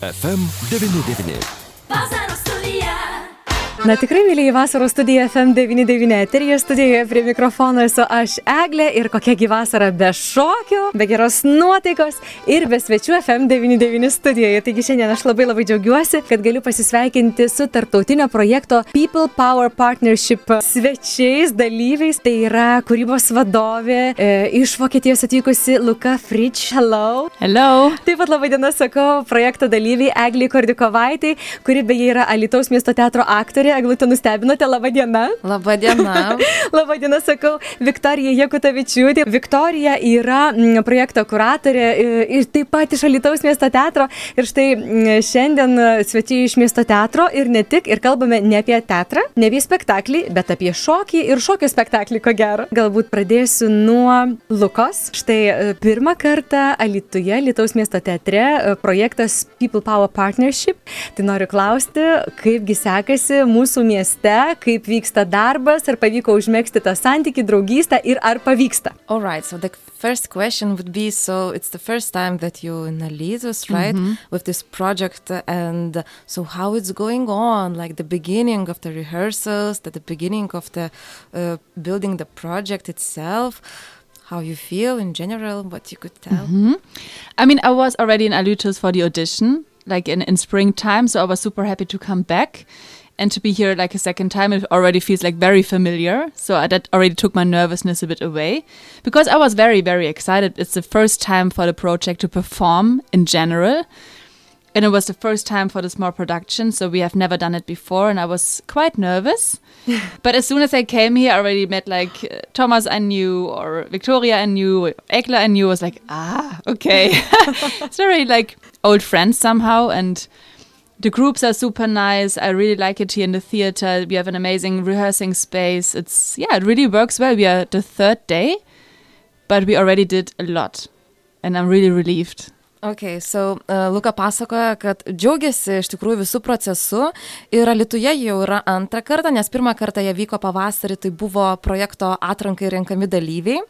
FM99. Vasaros studija. Na tikrai, mėlyje vasaros studija FM99 eterija studijoje prie mikrofono esu aš Eglė ir kokiagi vasara be šokio, be geros nuotaikos ir be svečių FM99 studijoje. Taigi šiandien aš labai labai džiaugiuosi, kad galiu pasisveikinti su tarptautinio projekto People Power Partnership svečiais, dalyviais. Tai yra kūrybos vadovė e, iš Vokietijos atvykusi Luka Fritsch. Hello. Hello. Taip pat labai diena sakau projekto dalyviai Egliai Kordikovaitai, kuri beje yra Alitaus miesto teatro aktorė. Eglutė nustebinote, laba diena. Labą dieną. Labą dieną sakau Viktorija Jekutavičiūtė. Viktorija yra mm, projekto kuratorė ir taip pat iš Alitaus miesto teatro. Ir štai mm, šiandien e, svečiai iš miesto teatro ir ne tik, ir kalbame ne apie teatrą, ne apie spektaklį, bet apie šokį ir šokio spektaklį, ko gero. Galbūt pradėsiu nuo Lukos. Štai e, pirmą kartą Alituje, Alitaus miesto teatre, e, projektas People Power Partnership. Tai noriu klausti, kaipgi sekasi mūsų mieste, kaip vyksta darbas, ar pavyko užmėgsti tą santyki, draugystę ir ar pavyksta. All right. So the first question would be: so it's the first time that you in Alitus, right, with this project, and so how it's going on, like the beginning of the rehearsals, the, the beginning of the uh, building the project itself. How you feel in general? What you could tell? I mean, I was already in Alutus for the audition, like in, in springtime, so I was super happy to come back and to be here like a second time. It already feels like very familiar, so I, that already took my nervousness a bit away because I was very, very excited. It's the first time for the project to perform in general. And it was the first time for the small production, so we have never done it before, and I was quite nervous. but as soon as I came here, I already met like uh, Thomas I knew, or Victoria I knew, Ekla I knew. I was like, ah, okay. it's very like old friends somehow, and the groups are super nice. I really like it here in the theater. We have an amazing rehearsing space. It's yeah, it really works well. We are the third day, but we already did a lot, and I'm really relieved. Okay, so uh, Luka pasakoja, kad džiaugiasi iš tikrųjų visų procesų ir Lietuvoje jau yra antrą kartą, nes pirmą kartą jie vyko pavasarį, tai buvo projekto atrankai renkami dalyviai.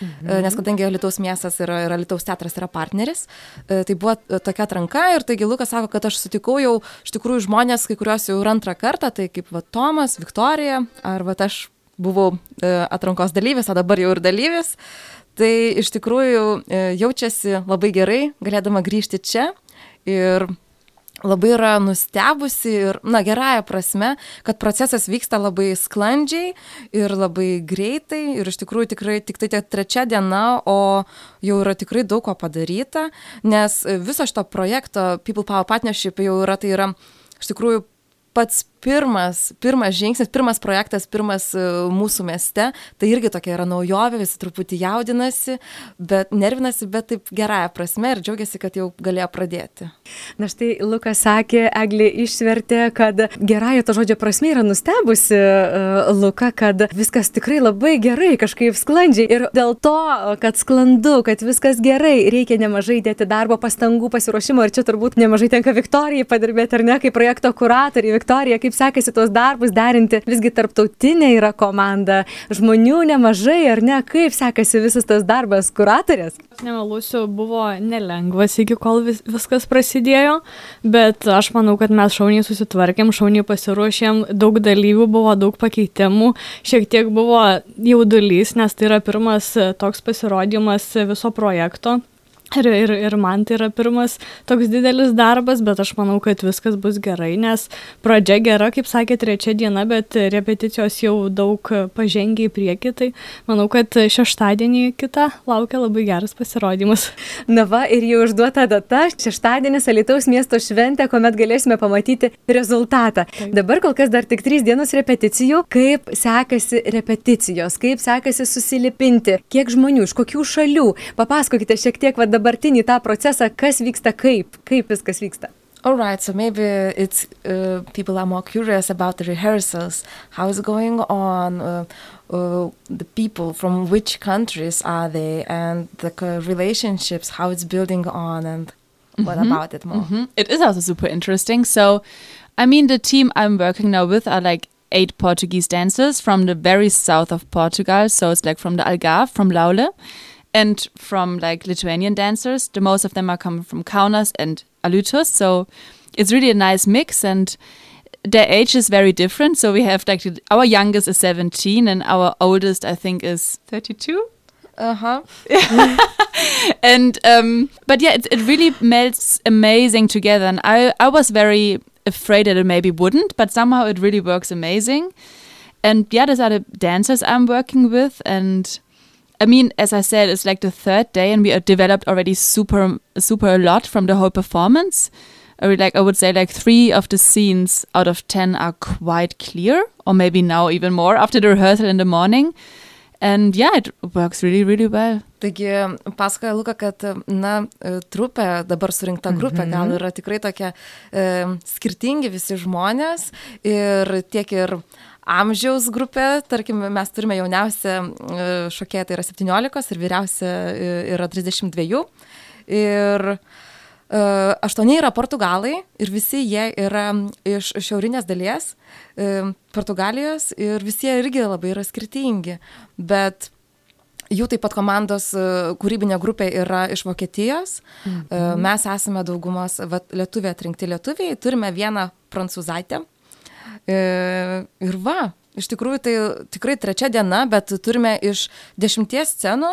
Mhm. Nes kadangi Lietuvos miestas yra, ir Lietuvos teatras yra partneris, e, tai buvo e, tokia atranka ir taigi Lukas sako, kad aš sutikau jau iš tikrųjų žmonės, kai kuriuos jau ir antrą kartą, tai kaip va Tomas, Viktorija, ar va aš buvau e, atrankos dalyvis, o dabar jau ir dalyvis. Tai iš tikrųjų jaučiasi labai gerai, galėdama grįžti čia ir labai yra nustebusi ir, na, gerąją prasme, kad procesas vyksta labai sklandžiai ir labai greitai ir iš tikrųjų tikrai tik tai trečia diena, o jau yra tikrai daug ko padaryta, nes viso šito projekto People Power Partnership jau yra, tai yra iš tikrųjų pats pirmas, pirmas žingsnis, pirmas projektas, pirmas e, mūsų mieste, tai irgi tokia yra naujovė, visi truputį jaudinasi, bet nervinasi, bet taip gerąją prasme ir džiaugiasi, kad jau galėjo pradėti. Na štai Lukas sakė, Eglė išvertė, kad gerąją to žodžio prasme yra nustebusi uh, Luka, kad viskas tikrai labai gerai, kažkaip sklandžiai. Ir dėl to, kad sklandu, kad viskas gerai, reikia nemažai dėti darbo, pastangų, pasiruošimo. Ir čia turbūt nemažai tenka Viktorijai padirbėti, ar ne, kaip projekto kuratoriai. Viktorija, kaip sekasi tuos darbus derinti, visgi tarptautinė yra komanda, žmonių nemažai, ar ne, kaip sekasi visas tas darbas kuratorės? Nemelusiu, buvo nelengvas iki kol vis, viskas prasidėjo, bet aš manau, kad mes šauniai susitvarkėm, šauniai pasiruošėm, daug dalyvių buvo, daug pakeitimų, šiek tiek buvo jaudulys, nes tai yra pirmas toks pasirodymas viso projekto. Ir, ir, ir man tai yra pirmas toks didelis darbas, bet aš manau, kad viskas bus gerai, nes pradžia gera, kaip sakė, trečia diena, bet repeticijos jau daug pažengia į priekį, tai manau, kad šeštadienį kitą laukia labai geras pasirodymas. Na va, ir jau užduota data, šeštadienis Alitaus miesto šventė, kuomet galėsime pamatyti rezultatą. Taip. Dabar kol kas dar tik trys dienos repeticijų. Kaip sekasi repeticijos, kaip sekasi susilipinti, kiek žmonių, iš kokių šalių. Papasakokite šiek tiek, vad dabartinį tą procesą, kas vyksta kaip, kaip viskas vyksta. All right, so maybe it's uh, people are more curious about the rehearsals, How is it's going on, uh, uh, the people from which countries are they, and the relationships, how it's building on, and what about it more? Mhm. It is also super interesting. So, I mean, the team I'm working now with are like eight Portuguese dancers from the very south of Portugal. So it's like from the Algarve, from Laule, and from like Lithuanian dancers. The most of them are coming from Kaunas and Alytus. So it's really a nice mix and their age is very different. So we have like our youngest is 17 and our oldest I think is 32. Aha. and um, but yeah, it, it really melts amazing together. And I I was very afraid that it maybe wouldn't, but somehow it really works amazing. And yeah, these are the dancers I'm working with, and I mean, as I said, it's like the third day, and we are developed already super super a lot from the whole performance. I would like I would say like three of the scenes out of ten are quite clear, or maybe now even more after the rehearsal in the morning. And yeah, it works really, really well. Taigi, pasakoja Luka, kad, na, trupė, dabar surinkta grupė, Mhm. gal yra tikrai tokie e, skirtingi visi žmonės ir tiek ir amžiaus grupė, tarkim, mes turime jauniausią e, šokėją, tai yra 17 ir vyriausia e, yra 32. Ir Uh, aštuoni yra portugalai ir visi jie yra iš šiaurinės dalies Portugalijos ir visi jie irgi labai yra skirtingi, bet jų taip pat komandos kūrybinė grupė yra iš Vokietijos, uh, mes esame daugumos vat, lietuviai atrinkti lietuviai, turime vieną prancūzaitę ir va. Iš tikrųjų, tai tikrai trečia diena, bet turime iš dešimties scenų,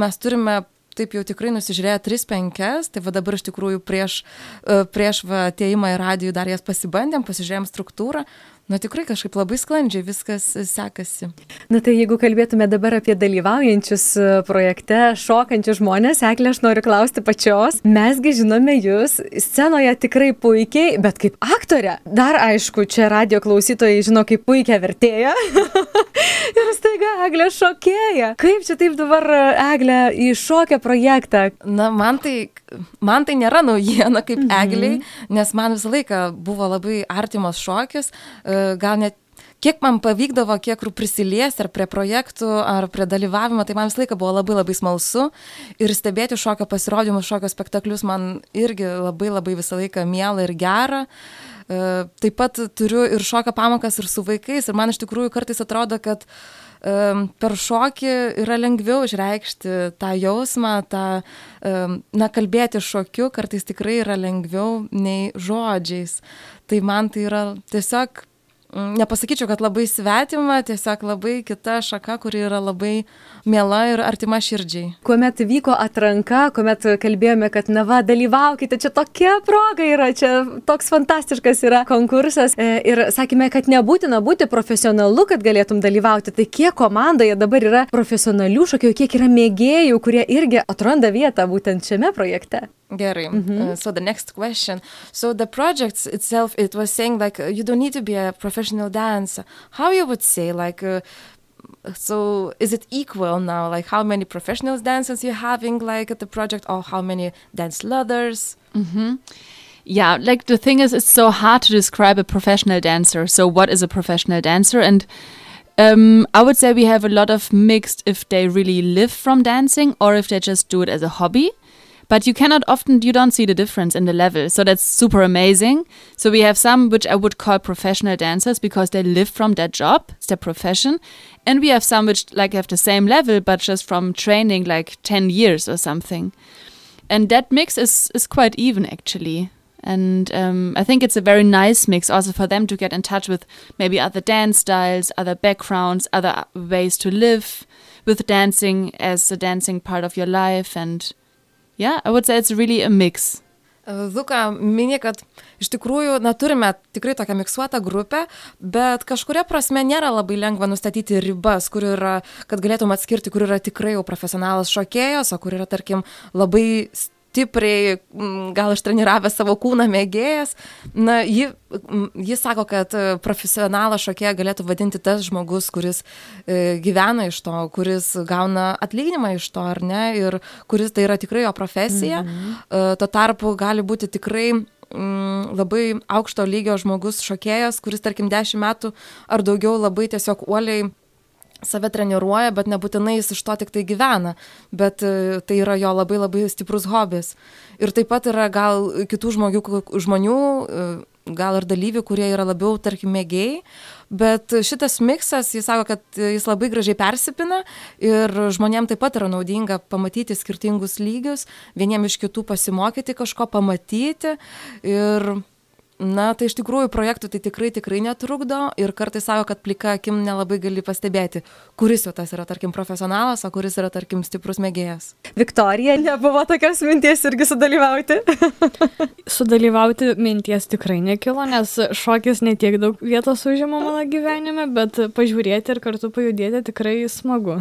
mes turime taip jau tikrai nusižiūrėję 3-5, tai va dabar iš tikrųjų prieš, e, prieš va, ateimą į radijų dar jas pasibandėm, pasižiūrėjom struktūrą, na tikrai kažkaip labai sklandžiai viskas sekasi. Na tai jeigu kalbėtume dabar apie dalyvaujančius e, projekte, šokančius žmonės, Eklė, aš noriu klausti pačios. Mesgi žinome jūs scenoje tikrai puikiai, bet kaip aktorė. Dar aišku, čia radio klausytojai žino kaip puikia vertėja. Ir staiga Eglė šokėja. Kaip čia taip dabar e, Eglė į šokio projektą? Na, man tai, man tai nėra naujiena kaip mhm. egliai, nes man visą laiką buvo labai artimas šokis, e, gal net kiek man pavykdavo, kiek prisiliesti ar prie projektų, ar prie dalyvavimo, tai man visą laiką buvo labai labai smalsu ir stebėti šokio pasirodymus, šokio spektaklius man irgi labai labai visą laiką miela ir gera. E, Taip pat turiu ir šokio pamokas ir su vaikais ir man iš tikrųjų kartais atrodo, kad um, per šokį yra lengviau išreikšti tą jausmą, tą, na, kalbėti šokiu kartais tikrai yra lengviau nei žodžiais. Tai man tai yra tiesiog, nepasakyčiau, kad labai svetima, tiesiog labai kita šaka, kuri yra labai miela ir artima širdžiai. Kuomet vyko atranka, kuomet kalbėjome, kad na va, dalyvaukite, čia tokia proga yra, čia toks fantastiškas yra konkursas e, ir sakėme, kad nebūtina būti profesionalu, kad galėtum dalyvauti. Tai kiek komandoje dabar yra profesionalių šokėjų, kiek yra mėgėjų, kurie irgi atranda vietą būtent šiame projekte. Gerai. Uh, so the next question. So the project itself, it was saying like uh, you don't need to be a professional dancer. How you would say like, uh, so is it equal now? Like how many professional dancers you're having like at the project, or how many dance leathers? Yeah, like the thing is, it's so hard to describe a professional dancer. So, what is a professional dancer? And um, I would say we have a lot of mixed if they really live from dancing or if they just do it as a hobby. But you cannot often, you don't see the difference in the level. So, that's super amazing. So, we have some which I would call professional dancers because they live from their job, it's their profession. And we have some which like have the same level, but just from training like 10 years or something. And that mix is, is quite even actually. And um, I think it's a very nice mix also for them to get in touch with maybe other dance styles, other backgrounds, other ways to live with dancing as a dancing part of your life. And yeah, I would say it's really a mix. Luka minė, kad iš tikrųjų, na, turime tikrai tokią miksuotą grupę, bet kažkuria prasme nėra labai lengva nustatyti ribas, kur yra, kad galėtum atskirti, kur yra tikrai jau profesionalas šokėjas, o kur yra, tarkim, labai stipriai, mm, gal ištreniravęs savo kūną mėgėjas. Na, ji, mm, ji sako, kad e, profesionalą šokėją galėtų vadinti tas žmogus, kuris e, gyvena iš to, kuris gauna atlyginimą iš to, ar ne, ir kuris tai yra tikrai jo profesija. Mhm. Tuo tarpu gali būti tikrai mm, labai aukšto lygio žmogus šokėjas, kuris, tarkim, dešimt metų ar daugiau labai tiesiog uoliai save treniruoja, bet nebūtinai jis iš to tik tai gyvena, bet e, tai yra jo labai labai stiprus hobis. Ir taip pat yra gal kitų žmogių, žmonių, e, gal ir dalyvių, kurie yra labiau, tarkim, mėgėjai, bet šitas miksas, jis sako, kad jis labai gražiai persipina ir žmonėms taip pat yra naudinga pamatyti skirtingus lygius, vieniem iš kitų pasimokyti kažko, pamatyti ir na tai iš tikrųjų projektų tai tikrai tikrai netrukdo ir kartais sako kad plika akim nelabai gali pastebėti kuris jau tas yra tarkim profesionalas o kuris yra tarkim stiprus mėgėjas Viktorija, nebuvo tokios minties irgi sudalyvauti. Sudalyvauti minties tikrai nekilo, nes šokis netiek daug vietos užima mano gyvenime, bet pažiūrėti ir kartu pajudėti tikrai smagu.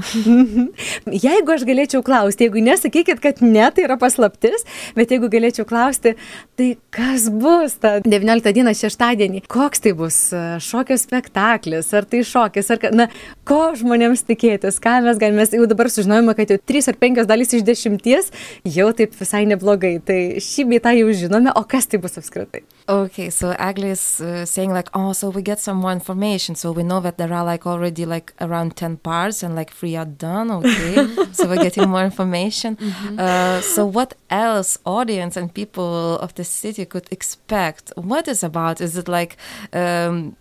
Jeigu aš galėčiau klausti, jeigu nesakykit, kad ne, tai yra paslaptis, bet jeigu galėčiau klausti, tai kas bus tą 19 dieną šeštadienį, koks tai bus e, šokio spektaklis, ar tai šokis, ar, na, ko žmonėms tikėtis, ką mes galime, mes jau dabar sužinojome, kad jau 3 ar 5 dalys iš 10 jau taip visai neblogai, tai šį beitą jau žinome, o kas tai bus apskritai. Okay, so Agli is uh, saying like, oh, so we get some more information. So we know that there are like already like around 10 parts and like three are done. Okay, so we're getting more information. Uh, so what else audience and people of the city could expect? What is about? Is it like um,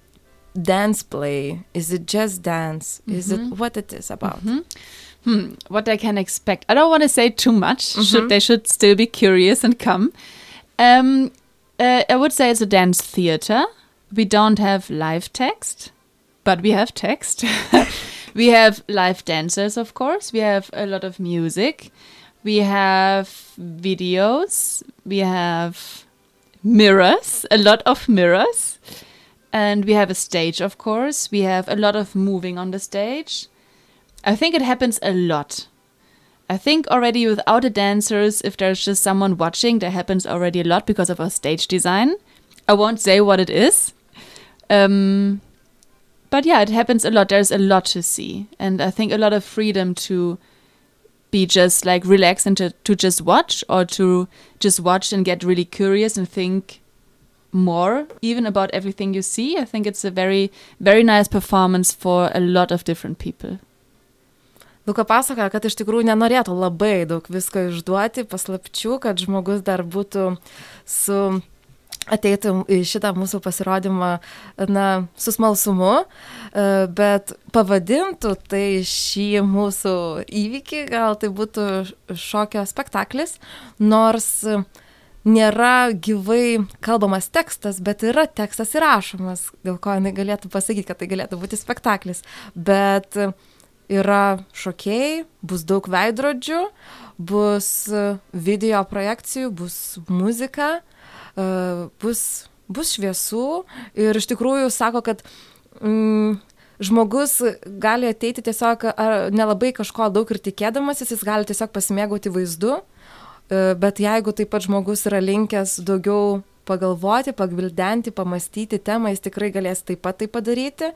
dance play? Is it just dance? Is it what it is about? Hmm, what I can expect. I don't want to say too much. Should they should still be curious and come. Um, uh, I would say it's a dance theater. We don't have live text, but we have text. we have live dancers, of course. We have a lot of music. We have videos. We have mirrors, a lot of mirrors. And we have a stage, of course. We have a lot of moving on the stage. I think it happens a lot. I think already without the dancers, if there's just someone watching, there happens already a lot because of our stage design. I won't say what it is. Um, but yeah, it happens a lot. There's a lot to see. And I think a lot of freedom to be just like relax and to, to just watch or to just watch and get really curious and think more even about everything you see. I think it's a very, very nice performance for a lot of different people. Luka pasakoja, kad iš tikrųjų nenorėtų labai daug visko išduoti, paslapčių, kad žmogus dar būtų su ateitų į šitą mūsų pasirodymą na, su smalsumu, e, bet pavadintų tai šį mūsų įvykį, gal tai būtų šokio spektaklis, nors nėra gyvai kalbamas tekstas, bet yra tekstas įrašomas, dėl ko jinai galėtų pasakyti, kad tai galėtų būti spektaklis. Bet yra šokėjai, bus daug veidrodžių, bus video projekcijų, bus muzika, bus, bus šviesų ir iš tikrųjų sako, kad mm, žmogus gali ateiti tiesiog nelabai kažko daug ir tikėdamasis, jis gali tiesiog pasimėgauti vaizdu, e, bet jeigu taip pat žmogus yra linkęs daugiau pagalvoti, pagvildenti, pamastyti temą, jis tikrai galės taip pat tai padaryti.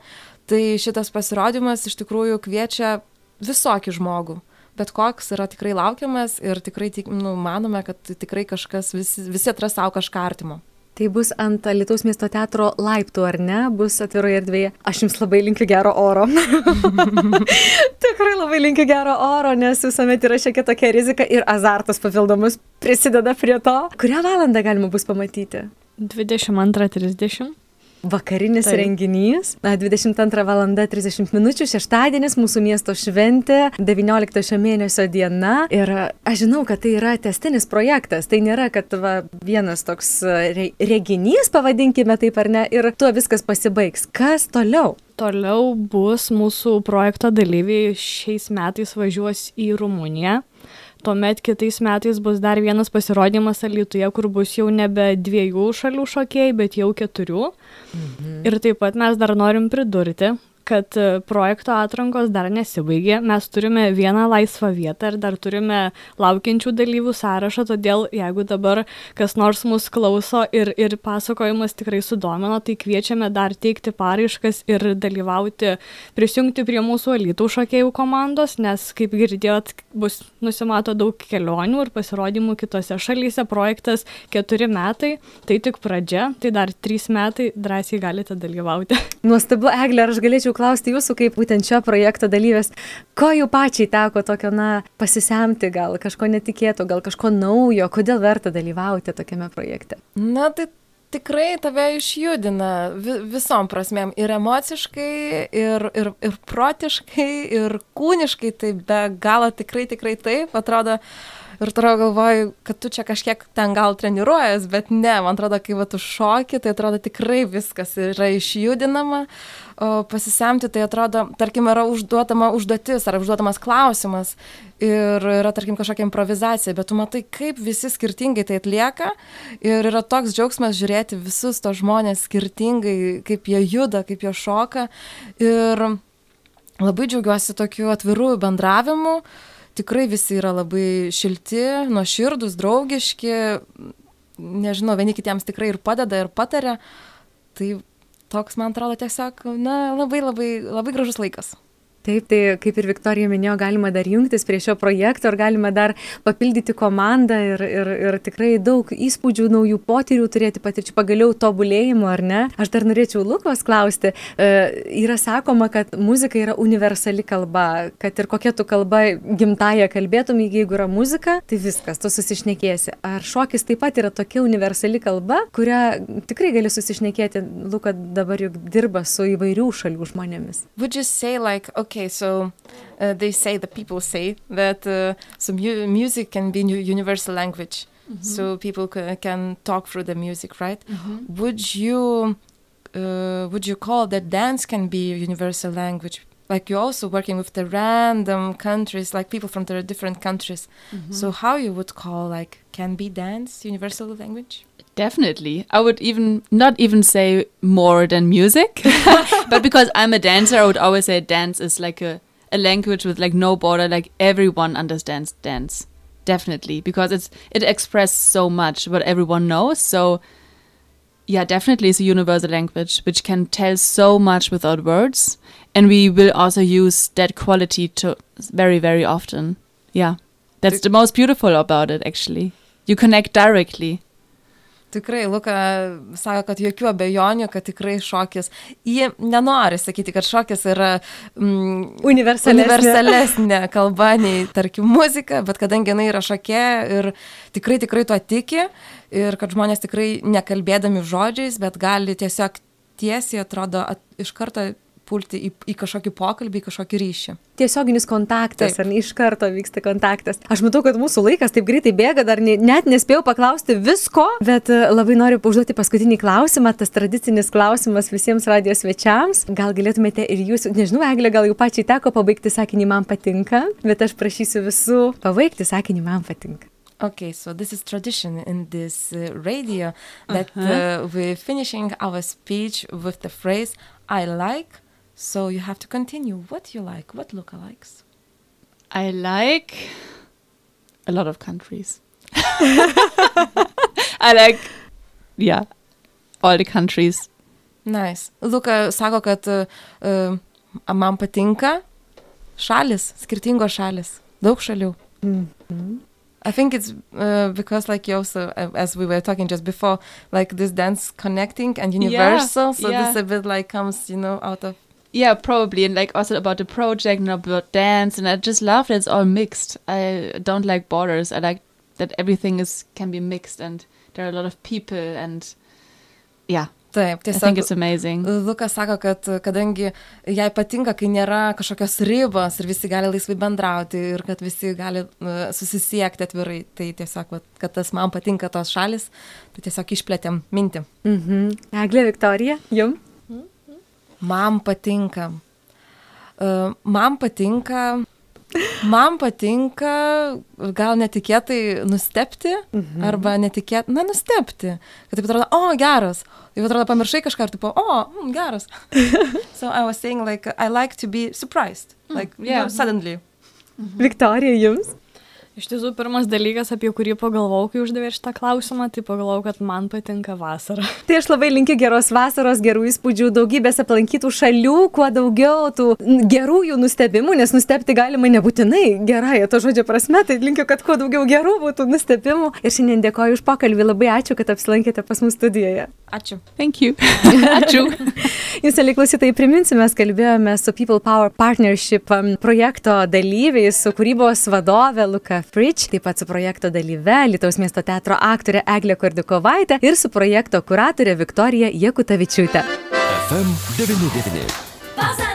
Tai šitas pasirodymas iš tikrųjų kviečia visokį žmogų. Bet koks yra tikrai laukiamas ir tikrai tik, nu, manome, kad tikrai kažkas, visi, visi atras savo kažką artimo. Tai bus ant Lietuvos miesto teatro laiptų, ar ne? Bus atviroje erdvėje. Aš jums labai linkiu gero oro. Tikrai labai linkiu gero oro, nes visuomet yra šiek tiek tokia rizika ir azartas papildomus prisideda prie to. Kurią valandą galima bus pamatyti? 22.30. Vakarinis Taip. renginys, na, 22 val. 30 min. šeštadienis, mūsų miesto šventė, 19 šio mėnesio diena. Ir aš žinau, kad tai yra testinis projektas, tai nėra, kad va, vienas toks re reginys, pavadinkime taip ar ne, ir tuo viskas pasibaigs. Kas toliau? Toliau bus mūsų projekto dalyviai šiais metais važiuos į Rumuniją. Tuomet kitais metais bus dar vienas pasirodymas Alytuje, kur bus jau nebe dviejų šalių šokėjai, bet jau keturių. Mhm. Ir taip pat mes dar norim pridurti, kad e, projekto atrankos dar nesibaigė. Mes turime vieną laisvą vietą ir dar turime laukiančių dalyvių sąrašą, todėl jeigu dabar kas nors mus klauso ir, ir pasakojimas tikrai sudomino, tai kviečiame dar teikti paraiškas ir dalyvauti, prisijungti prie mūsų Alytų šokėjų komandos, nes, kaip girdėjot, bus nusimato daug kelionių ir pasirodymų kitose šalyse. Projektas keturi metai, tai tik pradžia, tai dar trys metai drąsiai galite dalyvauti. Nuostabu, Eglė, ar aš galėčiau klausti jūsų, kaip būtent šio projekto dalyvės, ko jau pačiai teko tokio, na, pasisemti, gal kažko netikėto, gal kažko naujo, kodėl verta dalyvauti tokiame projekte? Na, tai tikrai tave išjudina vi, visom prasmėm. Ir emociškai, ir, ir, ir protiškai, ir kūniškai. Tai be galo tikrai, tikrai taip. Atrodo, ir turiu galvoju, kad tu čia kažkiek ten gal treniruojas, bet ne, man atrodo, kai va tu šoki, tai atrodo tikrai viskas yra išjudinama. O pasisemti, tai atrodo, tarkim, yra užduotama užduotis ar užduotamas klausimas ir yra, tarkim, kažkokia improvizacija, bet tu matai, kaip visi skirtingai tai atlieka ir yra toks džiaugsmas žiūrėti visus tos žmonės skirtingai, kaip jie juda, kaip jie šoka ir labai džiaugiuosi tokiu atviru bendravimu, tikrai visi yra labai šilti, nuoširdus, draugiški, nežinau, vieni kitiems tikrai ir padeda, ir pataria, tai toks, man atrodo, tiesiog, na, labai labai, labai gražus laikas. Taip, tai kaip ir Viktorija minėjo, galima dar jungtis prie šio projekto ir galime dar papildyti komandą ir, ir, ir tikrai daug įspūdžių, naujų potyrių turėti patirčių, pagaliau tobulėjimo, ar ne? Aš dar norėčiau Lukos klausti. E, yra sakoma, kad muzika yra universali kalba, kad ir kokia tu kalba gimtaja kalbėtum, jeigu yra muzika, tai viskas, tu susišnekėsi. Ar šokis taip pat yra tokia universali kalba, kurią tikrai gali susišnekėti, Luka dabar juk dirba su įvairių šalių žmonėmis. Would you say like, okay, so uh, they say, the people say that uh, so mu- music can be universal language. So people ca- can talk through the music, right? Would you uh, would you call that dance can be a universal language? Like you're also working with the random countries, like people from the different countries. So how you would call like can be dance universal language? Definitely. I would even not even say more than music, but because I'm a dancer, I would always say dance is like a, a language with like no border, like everyone understands dance. Definitely. Because it's it expresses so much what everyone knows. So yeah, definitely it's a universal language which can tell so much without words. And we will also use that quality to very, very often. Yeah. That's the most beautiful about it actually. You connect directly. Tikrai, Luka sako, kad jokių abejonių, kad tikrai šokis. Jie nenori sakyti, kad šokis yra mm, Universalesnė. universalesnė kalba nei, tarkim, muzika, bet kadangi jinai yra šokė ir tikrai, tikrai tuo tiki ir kad žmonės tikrai nekalbėdami žodžiais, bet gali tiesiog tiesiai, atrodo, at, iš karto pulti į, į kažkokį pokalbį, į kažkokį ryšį. Tiesioginis kontaktas, Taip. ar ne iš karto vyksta kontaktas. Aš matau, kad mūsų laikas taip greitai bėga, dar ne, net nespėjau paklausti visko, bet e, labai noriu užduoti paskutinį klausimą, tas tradicinis klausimas visiems radijos svečiams. Gal galėtumėte ir jūs, nežinau, Eglė, gal jau pačiai teko pabaigti sakinį man patinka, bet aš prašysiu visų pabaigti sakinį man patinka. Okay, so this is tradition in this uh, radio that uh we're finishing our speech with the phrase "I like." So you have to continue. What you like? What Luca likes? I like a lot of countries. I like, yeah, all the countries. Nice. Luka sako, kad uh, uh, man patinka šalis, skirtingos šalis, daug šalių. I think it's uh, because, like you also, uh, as we were talking just before, like this dance connecting and universal. so yeah. this a bit like comes, you know, out of Yeah, probably, and like also about the project and about dance, and I just love that it's all mixed. I don't like borders. I like that everything is can be mixed, and there are a lot of people, and yeah, Taip, I think tiesiog. it's amazing. Lukas sako, kad kadangi jai patinka, kai nėra kažkokios ribos ir visi gali laisvai bendrauti ir kad visi gali uh, susisiekti atvirai, tai tiesiog, vat, kad tas man patinka tos šalis, tai tiesiog išplėtėm mintį. Mhm. Eglė Viktorija, jum? Man patinka. Uh, man patinka. Man patinka gal netikėtai nustepti mhm. arba netikėtai, na, nustepti. Kad taip atrodo, o, geras. Taip atrodo, pamiršai kažką ir taip, o, mm, geras. so I was saying, like, I like to be surprised. Like, yeah. suddenly. Viktorija, jums? Iš tiesų, pirmas dalykas, apie kurį pagalvojau, kai uždavė šitą klausimą, tai pagalvojau, kad man patinka vasara. Tai aš labai linkiu geros vasaros, gerų įspūdžių, daugybės aplankytų šalių, kuo daugiau tų gerųjų nustebimų, nes nustebti galima nebūtinai gerąją to žodžio prasme, tai linkiu, kad kuo daugiau gerų būtų nustebimų. Ir šiandien dėkoju už pokalbį, labai ačiū, kad apsilankėte pas mus studijoje. Ačiū. Thank you. Ačiū. Jūs, mėly klausytojai, priminsiu, mes kalbėjome su People Power Partnership um, projekto dalyviais, su kūrybos vadove Luka Fritsch, taip pat su projekto dalyve Lietuvos miesto teatro aktorė Eglė Kordikovaitė ir su projekto kuratorė Viktorija Jekutavičiūtė. FM 99.